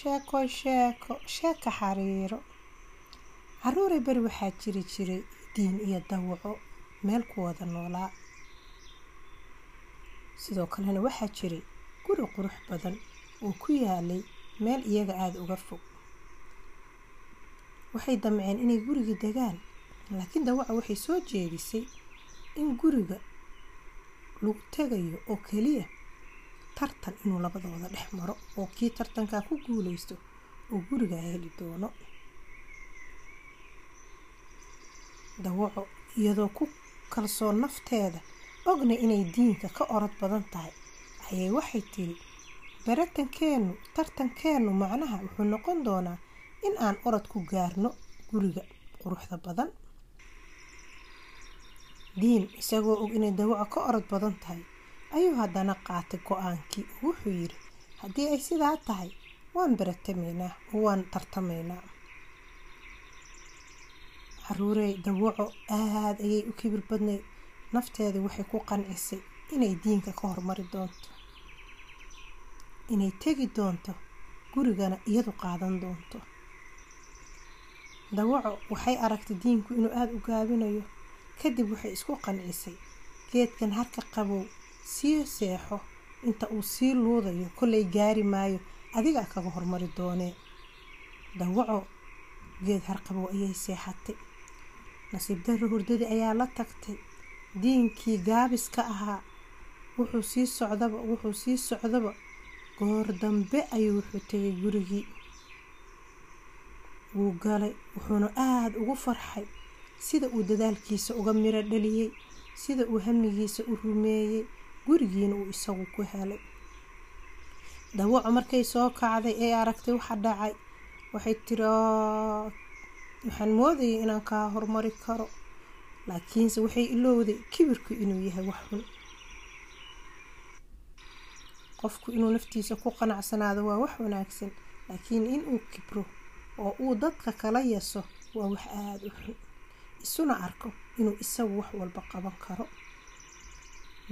sheeko sheeko sheeka xariiro. Caruuray beri waxaa jiri jiray diin iyo dawaco meel ku wada noolaa. Sidoo kalena waxaa jiray guri qurux badan oo ku yaalay meel iyaga aada uga fog. Waxay damceen inay gurigii degaan laakiin dawaca waxay soo jeedisay in guriga lagu tegayo oo keliya tartan inuu labadooda dhex maro oo kii tartankaa ku guuleysto oo gurigaa heli doono. Dawaco iyadoo ku kalsoon nafteeda ogna inay diinka ka orod badan tahay ayay waxay tiri baratankeenu tartankeennu macnaha wuxuu noqon doonaa in aan orod ku gaarno guriga quruxda badan. Diin isagoo og inay dawaco ka orod badan tahay ayuu haddana qaatay go'aankii. Oo wuxuu yidhi haddii ay sidaa tahay waan baratamaynaa oo waan tartamaynaa. Caruurey dawaco aada ayay u kibir badnayd nafteeda waxay ku qancisay inay diinka ka hormari doonto inay tegi doonto gurigana iyadu qaadan doonto. Dawaco waxay aragtay diinku inuu aada u gaabinayo. Kadib waxay isku qancisay geedkan harka qabow sii seexo inta uu sii luudayo kollay gaari maayo adigaa kaga hormari doonee dawaco geed harqabow ayay seexatay. Nasiib darro hurdadii ayaa la tagtay. Diinkii gaabiska ahaa wuxuu sii socdaba wuxuu sii socdaba. Goor dambe ayuu wuxuu tegay gurigii. Wuu galay wuxuuna aada ugu farxay. Sida uu dadaalkiisa uga miro dhaliyey sida uu hamigiisa u rumeeyey gurigiina uu isagu ku helay. Dawaco markay soo kacday ee aragtay waxa dhacay waxay tiri waxaan moodayay inaan kaa hormari karo laakiinse waxay ilowday kibirku inuu yahay wax xun. Qofku inuu naftiisa ku qanacsanaado waa wax wanaagsan laakiin inuu kibro oo uu dadka kala yeso waa wax aada u xun. Isuna arko inuu isagu wax walba qaban karo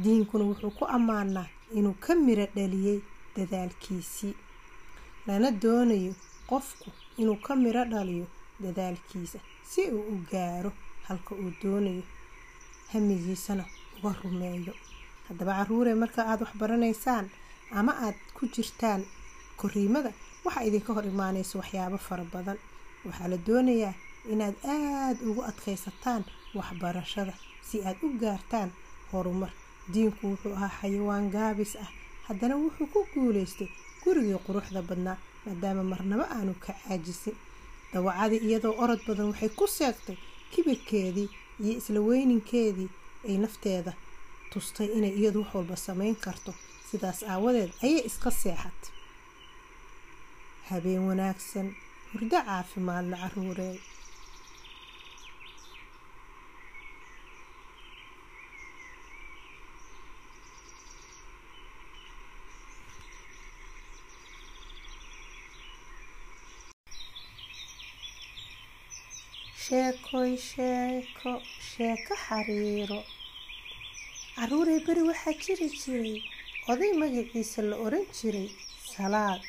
diinkuna wuxuu ku ammaanaa inuu ka miro dhaliyey dadaalkiisii. Lana doonayo qofku inuu ka miro dhaliyo dadaalkiisa si uu u gaaro halka uu doonayo. Hamigiisana uga rumeeyo. Haddaba caruure marka aada wax baranaysaan ama aada ku jirtaan koriimada waxaa idinka hor imaanaysa waxyaabo fara badan. Waxaa la doonayaa inaad aada ugu adkaysataan waxbarashada si aad u gaartaan horumar diinku wuxuu ahaa xayawaan gaabis ah. Haddana wuxuu ku guuleystay gurigii quruxda badnaa maadaama marnabo aanu ka caajisin. Dawacadii iyadoo orod badan waxay ku seegtay kibirkeedii iyo isla weyninkeedii ay nafteeda tustay inay iyadu wax walba samayn karto. Sidaas aawadeed ayay iska seexatay habeen wanaagsan hurdo caafimaad la sheekoy sheeko sheeko xariiro. Caruurey beri waxaa jiri jiray. Oday magaciisa la oran jiray salaad.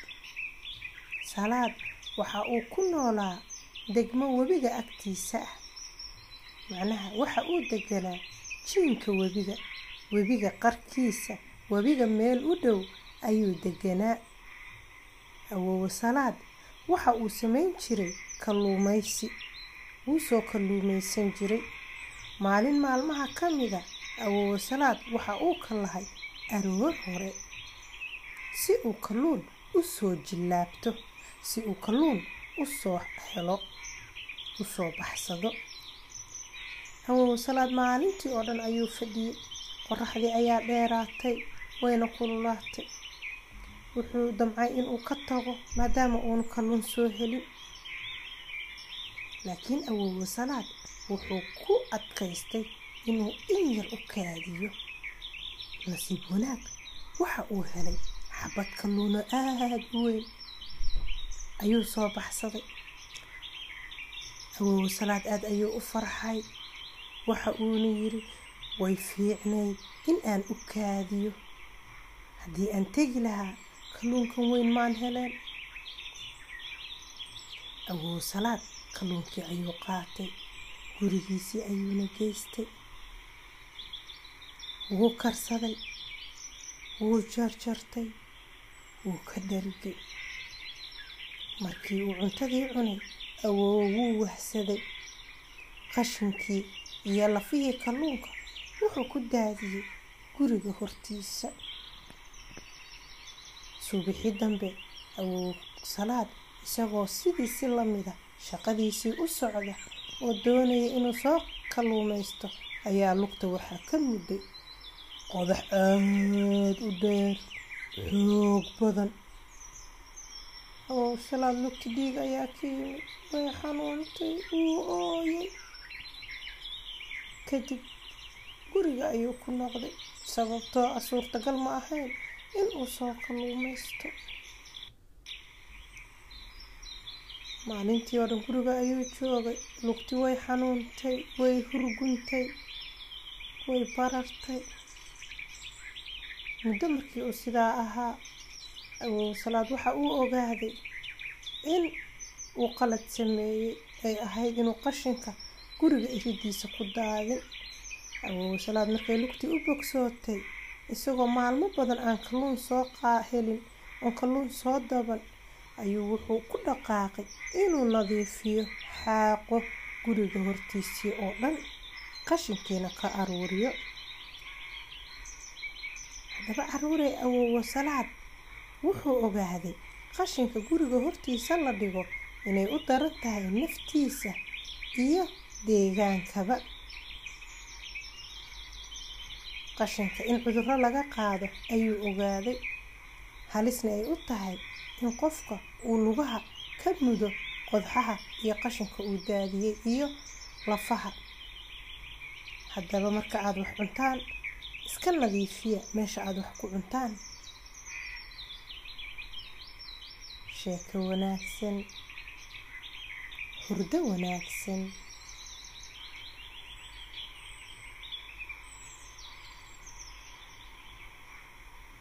Salaad waxa uu ku noolaa degmo webiga agtiisa ah. Macnaha waxa uu deganaa jiinka webiga. Webiga qarkiisa webiga meel u dhow ayuu deganaa. Awoowe salaad waxa uu samayn jiray kalluumaysi wuu soo kalluumaysan jiray. Maalin maalmaha ka mida awoowe salaad waxa uu ka lahay aroor hore. Si uu kalluun u soo jillaabto si uu kalluun u soo helo u soo baxsado. Awoowe salaad maalintii oo dhan ayuu fadhiyey. Qoraxdii ayaa dheeraatay wayna kululaatay. Wuxuu damcay inuu ka tago maadaama uunu kalluun soo helin laakiin awoowe salaad wuxuu ku adkaystay inuu in yar u kaadiyo. Nasiib wanaag waxa uu helay xabad kalluuno aada u weyn. Ayuu soo baxsaday. Awoowe salaad aada ayuu u farxay. Waxa uuna yiri way fiicnayd in aan u kaadiyo. Haddii aan tegi lahaa kalluunkan weyn maan heleen. Awow salaad kalluunkii ayuu qaatay gurigiisii ayuuna geystay. Wuu karsaday wuu jarjartay wuu ka dhargay markii uu cuntadii cunay awoowo wuu wahsaday. Qashinkii iyo lafihii kalluunka wuxuu ku daadiyey guriga hortiisa. Suubixii dambe awow salaad isagoo sidiisi lamida shaqadiisii u socda oo doonaya inuu soo kalluumaysto ayaa lugta waxaa ka mudday. Qodax aad u dheer xoog badan. Awow salaad lugti dhiig ayaa ka yimid way xanuuntay wuu ooyay. Kadib guriga ayuu ku noqday sababtoo ah suurtagal ma ahayn inuu soo kalluumaysto maalintii oo dhan guriga ayuu joogay. Lugti way xanuuntay way hurguntay way barartay. Muddo markii uu sidaa ahaa salaad waxa uu ogaaday in uu qalad sameeyey ay ahayd inuu qashinka guriga iridiisa ku daadin. Awow salaad markay lugtii u bogsootay isagoo maalmo badan aan kalluun soo helin oon kalluun soo daban ayuu wuxuu ku dhaqaaqay inuu nadiifiyo xaaqo guriga hortiisii oo dhan. Qashinkiina ka aruuriyo. Haddaba caruurey awowo salaad. Wuxuu ogaaday qashinka guriga hortiisa la dhigo inay u daran tahay naftiisa iyo deegaankaba. Qashinka in cudurro laga qaado ayuu ogaaday halisna ay u tahay in qofka uu lugaha ka mudo qodxaha iyo qashinka uu daadiyey iyo lafaha. Haddaba marka aada wax cuntaan iska nadiifiya meesha aada wax ku cuntaan. Sheeko wanaagsan. Hurdo wanaagsan